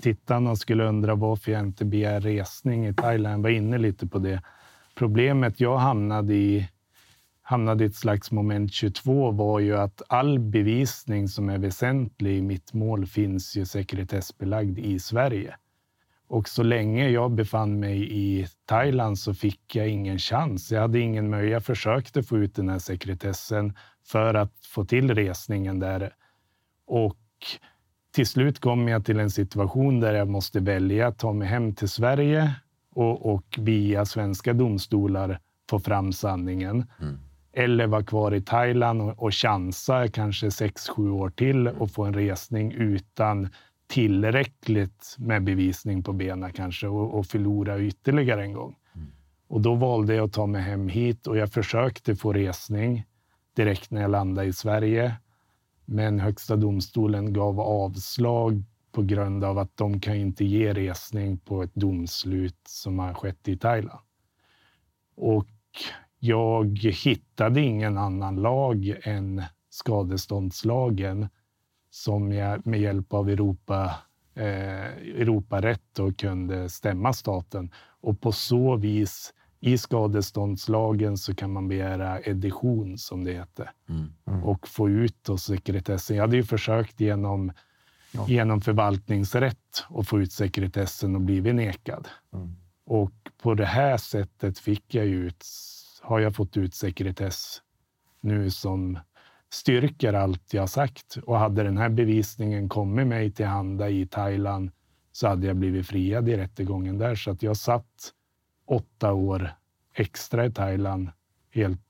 tittarna skulle undra varför jag inte begär resning i Thailand. Jag var inne lite på det. Problemet jag hamnade i, hamnade i ett slags moment 22 var ju att all bevisning som är väsentlig i mitt mål finns ju sekretessbelagd i Sverige. Och så länge jag befann mig i Thailand så fick jag ingen chans. Jag hade ingen möjlighet. Jag försökte få ut den här sekretessen för att få till resningen där. Och till slut kom jag till en situation där jag måste välja att ta mig hem till Sverige och, och via svenska domstolar få fram sanningen. Mm. Eller vara kvar i Thailand och, och chansa kanske sex sju år till och få en resning utan tillräckligt med bevisning på benen kanske och, och förlora ytterligare en gång. Och då valde jag att ta mig hem hit och jag försökte få resning direkt när jag landade i Sverige. Men Högsta domstolen gav avslag på grund av att de kan inte ge resning på ett domslut som har skett i Thailand. Och jag hittade ingen annan lag än skadeståndslagen som jag med hjälp av Europa, eh, Europarätt då kunde stämma staten. Och på så vis, i skadeståndslagen så kan man begära edition, som det heter, och få ut då sekretessen. Jag hade ju försökt genom, genom förvaltningsrätt att få ut sekretessen och blivit nekad. Och på det här sättet fick jag ju ut, har jag fått ut sekretess nu som styrker allt jag sagt. Och hade den här bevisningen kommit mig till handa i Thailand så hade jag blivit friad i rättegången där. Så att jag satt åtta år extra i Thailand helt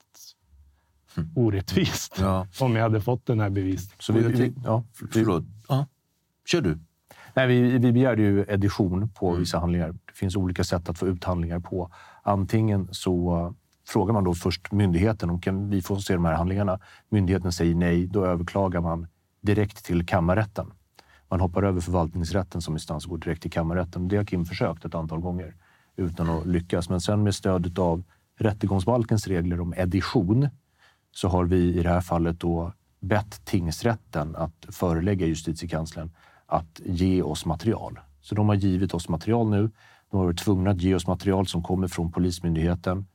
orättvist Ja. om jag hade fått den här bevisningen. Så vi, vi, ja, Förlåt. Ja. Kör du. nej, vi, vi begärde ju edition på Mm. vissa handlingar. Det finns olika sätt att få ut handlingar på. Antingen så frågar man då först myndigheten om kan vi få se de här handlingarna. Myndigheten säger nej, då överklagar man direkt till kammarrätten. Man hoppar över förvaltningsrätten som instans och går direkt till kammarrätten. Det har Kim försökt ett antal gånger utan att lyckas. Men sen med stöd av rättegångsbalkens regler om edition så har vi i det här fallet då bett tingsrätten att förelägga justitiekanslern att ge oss material. Så de har givit oss material nu. De har varit tvungna att ge oss material som kommer från Polismyndigheten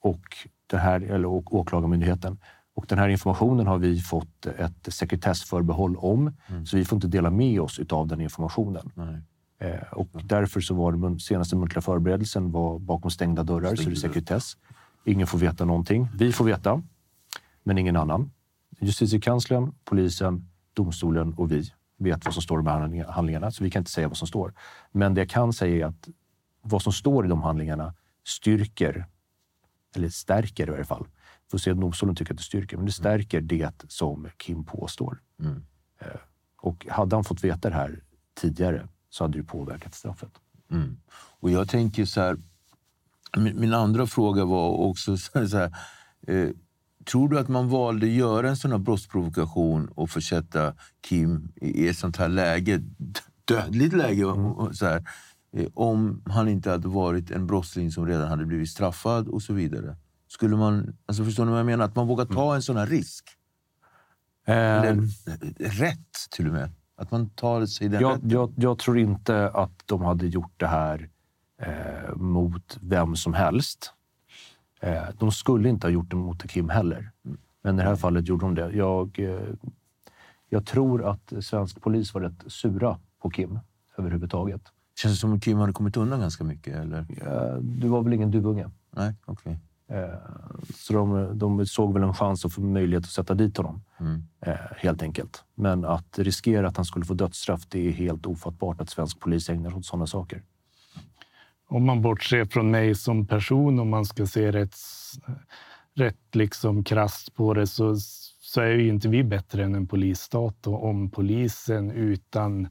och, det här, eller, och Åklagarmyndigheten. Och den här informationen har vi fått ett sekretessförbehåll om, så vi får inte dela med oss av den informationen. Nej. Eh, och därför så var den senaste muntliga förberedelsen var bakom stängda dörrar, så det är sekretess. Ingen får veta någonting. Vi får veta, men ingen annan. Justitiekanslern, polisen, domstolen och vi vet vad som står i de här handlinga- handlingarna, så vi kan inte säga vad som står. Men det jag kan säga är att vad som står i de handlingarna styrker, eller stärker i varje fall, får se att domstolen tycker att det styrker, men det stärker det som Kim påstår. Mm. Eh, Och hade han fått veta det här tidigare så hade det påverkat straffet. Mm. Och jag tänker så här... Min, min andra fråga var också [laughs] så här... Så här eh, tror du att man valde att göra en sån här brottsprovokation och försätta Kim i, ett sånt här läge, dödligt läge, och, och så här, om han inte hade varit en brottsling som redan hade blivit straffad och så vidare? Skulle man... Alltså förstår ni vad jag menar? Att man vågar ta en sån här risk? Eller Ehm, rätt, till och med. Att man tar sig den jag, jag, jag tror inte att de hade gjort det här eh, mot vem som helst. Eh, de skulle inte ha gjort det mot Kim heller. Men i det här fallet gjorde de det. Jag, eh, jag tror att svensk polis var rätt sura på Kim överhuvudtaget. Känns det som att Kim hade kommit undan ganska mycket? Eller? Eh, du var väl ingen duvunge? Nej, okej. Eh, så de, de såg väl en chans att få möjlighet att sätta dit honom. Mm. Eh, helt enkelt. Men att riskera att han skulle få dödsstraff, det är helt ofattbart att svensk polis ägnar sig åt sådana saker. Om man bortser från mig som person, om man ska se rätt, rätt liksom krasst på det, så, så är ju inte vi bättre än en polisstat. Och om polisen utan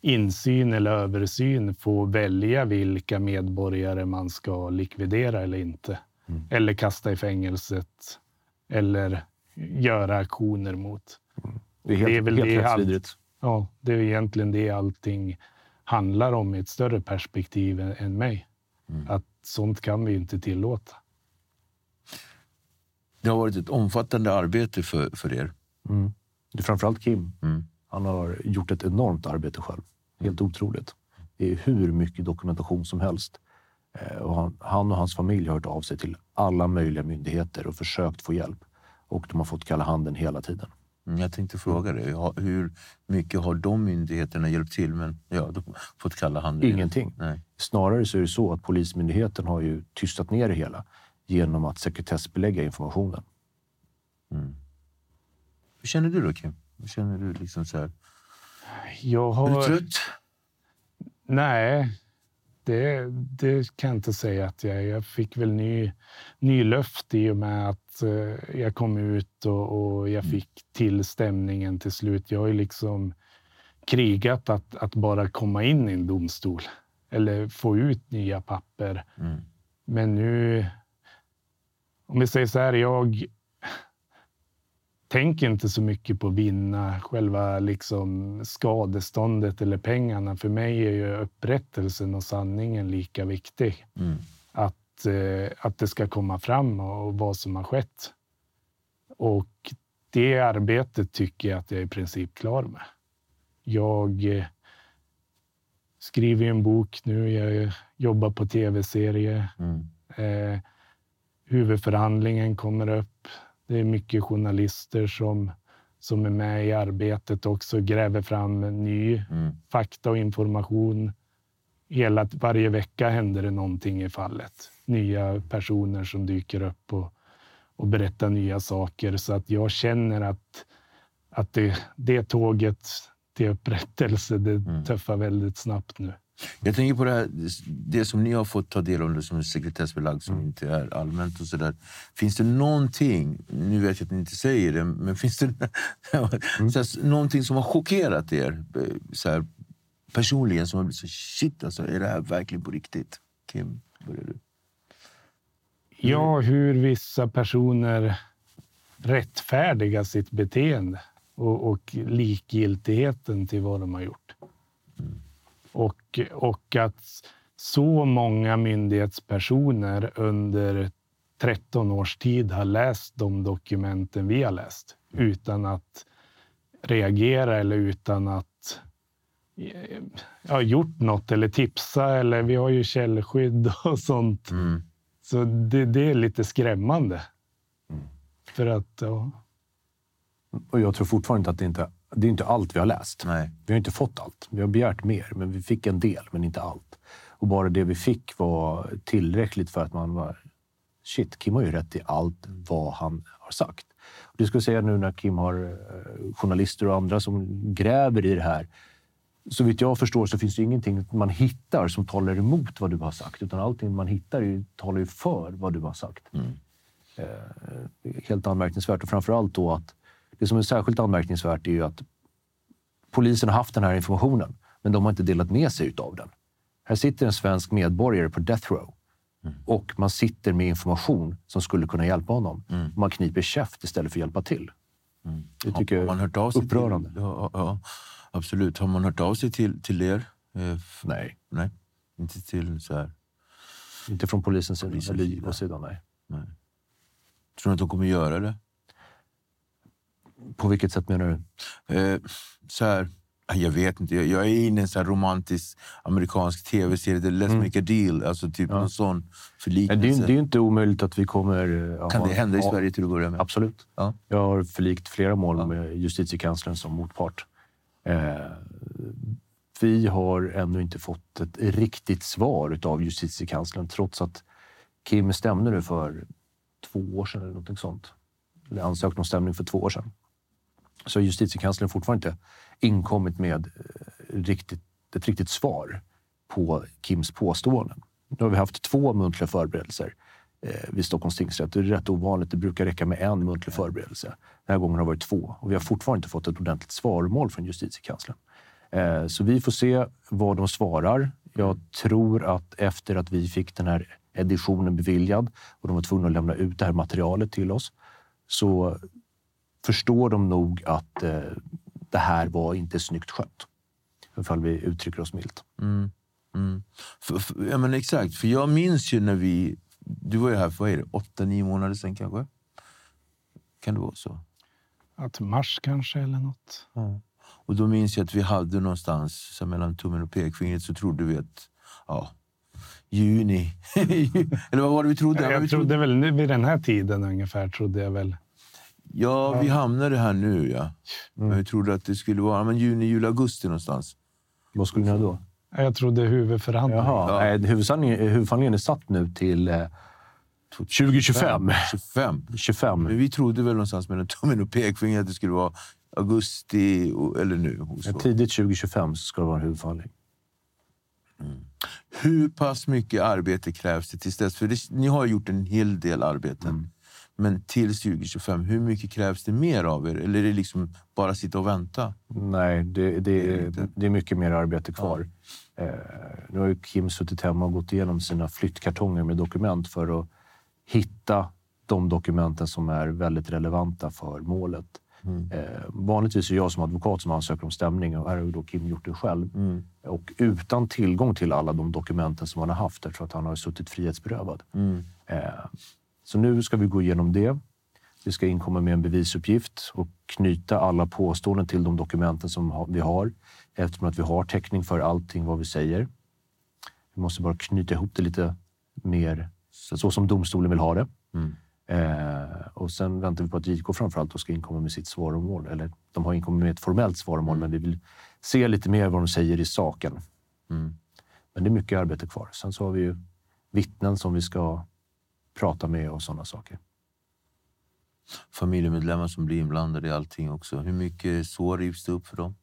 insyn eller översyn får välja vilka medborgare man ska likvidera eller inte. Eller kasta i fängelset. Eller göra aktioner mot. Det är helt, Det är väl helt det allt-. Ja, det är egentligen det allting handlar om i ett större perspektiv än, än mig. Att sånt kan vi inte tillåta. Det har varit ett omfattande arbete för, för er. Mm. Det är framförallt Kim. Mm. Han har gjort ett enormt arbete själv. Helt otroligt. Det är hur mycket dokumentation som helst. Eh, Och han, och hans familj har hört av sig till alla möjliga myndigheter och försökt få hjälp. Och de har fått kalla handen hela tiden. Mm, Jag tänkte fråga dig, hur mycket har de myndigheterna hjälpt till? Men ja, de har fått kalla handen. Ingenting. Nej. Snarare så är det så att Polismyndigheten har ju tystat ner det hela genom att sekretessbelägga informationen. Hur känner du då, Kim? Hur känner du? liksom så här? Jag Är du har... trött? Nej, det, det kan jag inte säga att jag. Jag fick väl ny, ny luft i och med att eh, jag kom ut och, och jag fick till stämningen till slut. Jag har ju liksom krigat att, att bara komma in i en domstol eller få ut nya papper. Mm. Men nu, om vi säger så här, jag tänker inte så mycket på att vinna själva liksom skadeståndet eller pengarna. För mig är ju upprättelsen och sanningen lika viktig. Mm. Att, eh, att det ska komma fram och vad som har skett. Och det arbetet tycker jag att jag är i princip klar med. Jag eh, skriver en bok nu. Jag jobbar på tv-serie. Mm. Eh, huvudförhandlingen kommer upp. Det är mycket journalister som, som är med i arbetet också, gräver fram ny Mm. fakta och information. Hela, varje vecka händer det någonting i fallet. Nya personer som dyker upp och, och berättar nya saker. Så att jag känner att, att det, det tåget till upprättelse, det Mm. tuffar väldigt snabbt nu. Jag tänker på det, här, det som ni har fått ta del av, som är sekretessbelagt, som inte är allmänt. och så där. Finns det någonting, nu vet jag att ni inte säger det, men finns det Mm. [laughs] här, någonting som har chockerat er eh, så här, personligen? Som har blivit så shit, alltså, är det här verkligen på riktigt? Kim, börjar du? Ja, hur vissa personer rättfärdigar sitt beteende och, och likgiltigheten till vad de har gjort. Och, och att så många myndighetspersoner under 13 års tid har läst de dokumenten vi har läst utan att reagera eller utan att eh, ja, gjort något eller tipsa. Eller vi har ju källskydd [laughs] och sånt. Mm. Så det, det är lite skrämmande. För att, ja. Och jag tror fortfarande att det inte det är inte allt vi har läst. Nej. Vi har inte fått allt. Vi har begärt mer, men vi fick en del, men inte allt. Och bara det vi fick var tillräckligt för att man var... Shit, Kim har ju rätt i allt vad han har sagt. Och det ska jag säga nu när Kim har eh, journalister och andra som gräver i det här. Så vitt jag förstår så finns det ingenting man hittar som talar emot vad du har sagt. Utan allting man hittar ju, talar ju för vad du har sagt. Eh, helt anmärkningsvärt. Och framför allt då att det som är särskilt anmärkningsvärt är ju att polisen har haft den här informationen, men de har inte delat med sig av den. Här sitter en svensk medborgare på death row och man sitter med information som skulle kunna hjälpa honom. Man kniper käft istället för att hjälpa till. Det tycker har jag är upprörande. Till, ja, ja, absolut. Har man hört av sig till, till er? Eh, Nej, nej, inte till så här. inte från polisens sida. Polisens Eller sida. JK-sidan, nej. Tror ni att de kommer göra det? På vilket sätt menar du? Eh, så här, jag vet inte. Jag, jag är inne i en så romantisk amerikansk tv-serie. The Let's Make a Deal. Alltså typ någon sån Nej, förlikelse. Det är, det är ju inte omöjligt att vi kommer... eh, kan det hända i Sverige till att börja med? Absolut. Ja. Jag har förlikt flera mål med justitiekanslern som motpart. Eh, vi har ännu inte fått ett riktigt svar av justitiekanslern trots att Kim stämde nu för två år sedan eller något sånt. Eller ansökte om stämning för två år sedan. Så har justitiekanslern fortfarande inte inkommit med eh, riktigt, ett riktigt svar på Kims påståenden. Nu har vi haft två muntliga förberedelser eh, vid Stockholms tingsrätt. Det är rätt ovanligt. Det brukar räcka med en muntlig förberedelse. Den här gången har det varit två och vi har fortfarande inte fått ett ordentligt svaromål från justitiekanslern. Eh, så vi får se vad de svarar. Jag tror att efter att vi fick den här editionen beviljad och de var tvungna att lämna ut det här materialet till oss så förstår de nog att eh, det här var inte snyggt skött. Ifall vi uttrycker oss milt. Mm. Mm. För, för, ja, men exakt, för jag minns ju när vi... Du var ju här för vad är det, åtta, nio månader sedan kanske? Kan det vara så? Att mars kanske eller något. Och då minns jag att vi hade någonstans så mellan tummen och pekfingret så trodde vi att ja, juni. [laughs] Eller vad var det vi trodde? Ja, vi Jag trodde väl nu vid den här tiden ungefär. trodde jag väl. Ja vi hamnade här nu. ja. Mm. Men vi trodde att det skulle vara men juni, juli, augusti någonstans. Vad skulle ni ha då? Jag trodde huvudförhandling. Jaha, Ja. huvudförhandlingen, är satt nu till eh, 2025. 25. 25. Men vi trodde väl någonstans mellan [laughs] tummen och pekfingret att det skulle vara augusti eller nu. Så. Tidigt 2025 så ska det vara en huvudförhandling. Hur pass mycket arbete krävs det tills dess? För det, ni har gjort en hel del arbeten. Mm. Men till 2025, hur mycket krävs det mer av er? Eller är det liksom bara sitta och vänta? Nej, det, det, är, det är mycket mer arbete kvar. Eh, nu har ju Kim suttit hemma och gått igenom sina flyttkartonger med dokument för att hitta de dokumenten som är väldigt relevanta för målet. Eh, vanligtvis är jag som advokat som ansöker om stämning och här har då Kim gjort det själv. Och utan tillgång till alla de dokumenten som han har haft, tror att han har suttit frihetsberövad. Eh, så nu ska vi gå igenom det. Vi ska inkomma med en bevisuppgift och knyta alla påståenden till de dokumenten som vi har eftersom att vi har täckning för allting vad vi säger. Vi måste bara knyta ihop det lite mer så som domstolen vill ha det. Eh, och sen väntar vi på att JK framförallt ska inkomma med sitt svaromål. Eller de har inkommit med ett formellt svaromål, men vi vill se lite mer vad de säger i saken. Men det är mycket arbete kvar. Sen så har vi ju vittnen som vi ska prata med och sådana saker. Familjemedlemmar som blir inblandade i allting också. Hur mycket sår rivs det upp för dem?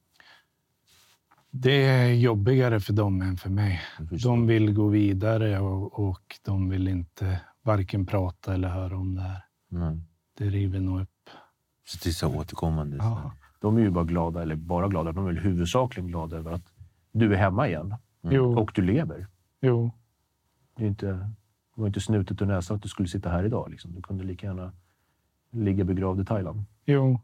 Det är jobbigare för dem än för mig. De vill gå vidare och, och de vill inte varken prata eller höra om det här. Nej. Det river nog upp. Så det är så återkommande. Ja. De är ju bara glada, eller bara glada, de är väl huvudsakligen glada över att du är hemma igen Jo, och du lever. jo. Det, är inte, det var inte snutet ur näsan att du skulle sitta här idag. Liksom. Du kunde lika gärna ligga begravd i Thailand. Jo,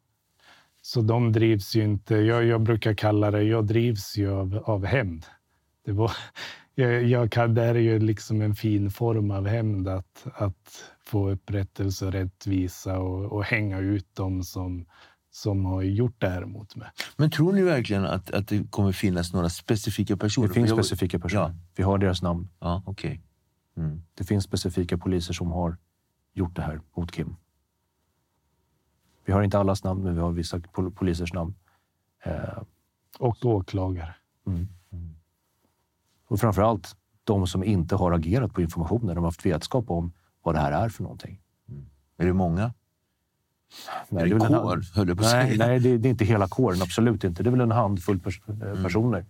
så de drivs ju inte. Jag, jag brukar kalla det, jag drivs ju av, av hämnd. Det, var, [laughs] jag, jag kan, det här är ju liksom en fin form av hämnd, att, att få upprättelse och rättvisa och, och hänga ut dem som, som har gjort det här mot mig. Men tror ni verkligen att, att det kommer finnas några specifika personer? Det finns specifika personer. Ja, Vi har deras namn. ja okej. Mm. Det finns specifika poliser som har gjort det här mot Kim. Vi har inte allas namn, men vi har vissa pol- polisers namn. Eh, Och åklagare. och framför allt de som inte har agerat på informationen. De har haft vetskap om vad det här är för någonting. Är det många? Nej, det är en- kår, höll jag på att säga. nej det, det är inte hela kåren. Absolut inte. Det är väl en handfull pers- eh, personer.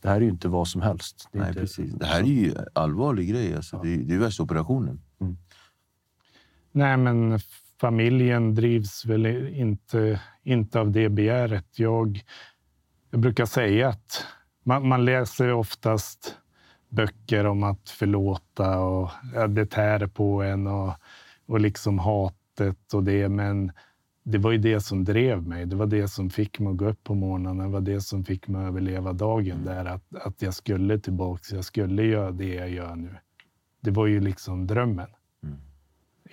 Det här är ju inte vad som helst. Det är Nej, inte, precis. Det här är ju allvarlig grej. Alltså. Det, är, det är värsta operationen. Nej, men familjen drivs väl inte, inte av det begäret. Jag, jag brukar säga att man, man läser oftast böcker om att förlåta och ja, det tär på en och, och liksom hatet och det. Men det var ju det som drev mig. Det var det som fick mig att gå upp på morgonen. Det var det som fick mig att överleva dagen. Där att, att jag skulle tillbaka. Jag skulle göra det jag gör nu. Det var ju liksom drömmen.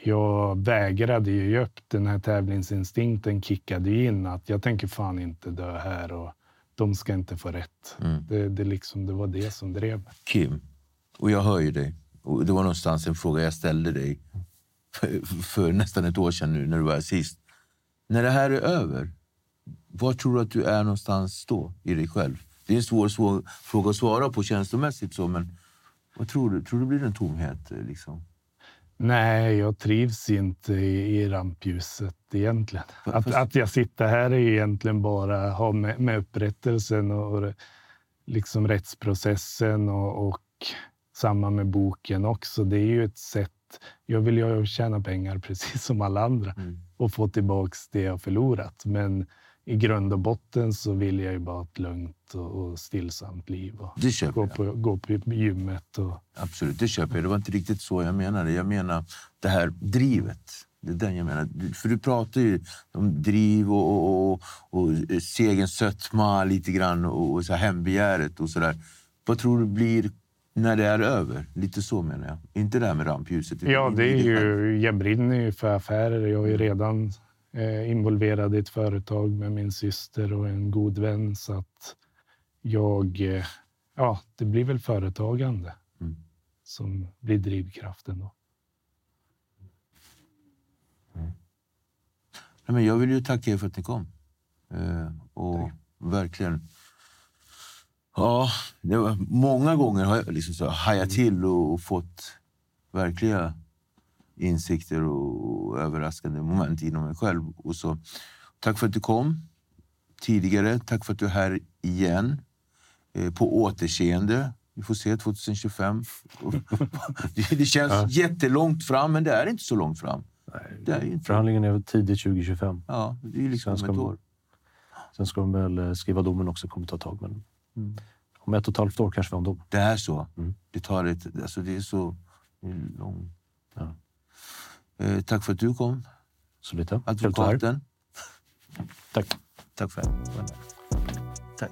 Jag vägrade ju ge upp. Den här tävlingsinstinkten kickade in. Att jag tänker fan inte dö här och de ska inte få rätt. Det, det, liksom, det var det som drev mig. Kim, och jag hör ju dig. Och det var någonstans en fråga jag ställde dig för, för nästan ett år sedan nu när du var sist. När det här är över, var tror du att du är någonstans då i dig själv? Det är en svår, svår fråga att svara på känslomässigt så, men vad tror du? Tror du det blir en tomhet? eh, Liksom? Nej, jag trivs inte i, i rampljuset egentligen. Att, fast- att jag sitter här är egentligen bara ha med, med upprättelsen och, och liksom rättsprocessen och, och samma med boken också. Det är ju ett sätt. Jag vill ju tjäna pengar [laughs] precis som alla andra och få tillbaks det jag förlorat. Men i grund och botten så vill jag ju bara ett lugnt och, stillsamt liv och gå jag. på, gå på gymmet. Och, Absolut, det köper jag. Det var inte riktigt så jag menade. Jag menar det här drivet. Det är den jag menar. För du pratar ju om driv och, och, och, och segens sötma lite grann och, och så hembegäret och sådär. Vad tror du blir när det är över? Lite så menar jag. Inte det här med rampljuset. Ja, det är ju, jag brinner ju för affärer. Jag är ju redan eh, involverad i ett företag med min syster och en god vän. Så att jag, eh, ja, det blir väl företagande Mm. som blir drivkraften då. Nej, men jag vill ju tacka er för att ni kom. Eh, och verkligen... Ja, många gånger har jag liksom så hajat till och, och fått verkliga insikter och överraskande moment inom mig själv. Och så, tack för att du kom tidigare. Tack för att du är här igen. Eh, på återseende. Vi får se 2025. [laughs] det, det känns jättelångt fram, men det är inte så långt fram. Det är inte. Förhandlingen är tidigt 2025. Ja, det är liksom Sen ett ska, år. sen ska de väl eh, skriva domen också. kommer ta ett tag. Men om ett och ett halvt år kanske vi har en dom. Det är så. Mm. Det tar ett... Alltså det är så det är lång... Ja. Eh, tack för att du kom, Så lite. Att advokaten. Tack. Tack för det. Tack.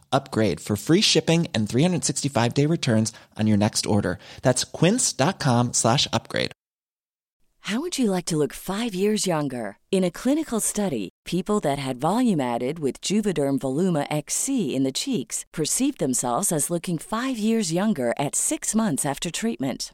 upgrade for free shipping and 365 day returns on your next order. That's quince.com slash upgrade. How would you like to look five years younger? In a clinical study, people that had volume added with Juvederm Voluma XC in the cheeks perceived themselves as looking five years younger at six months after treatment.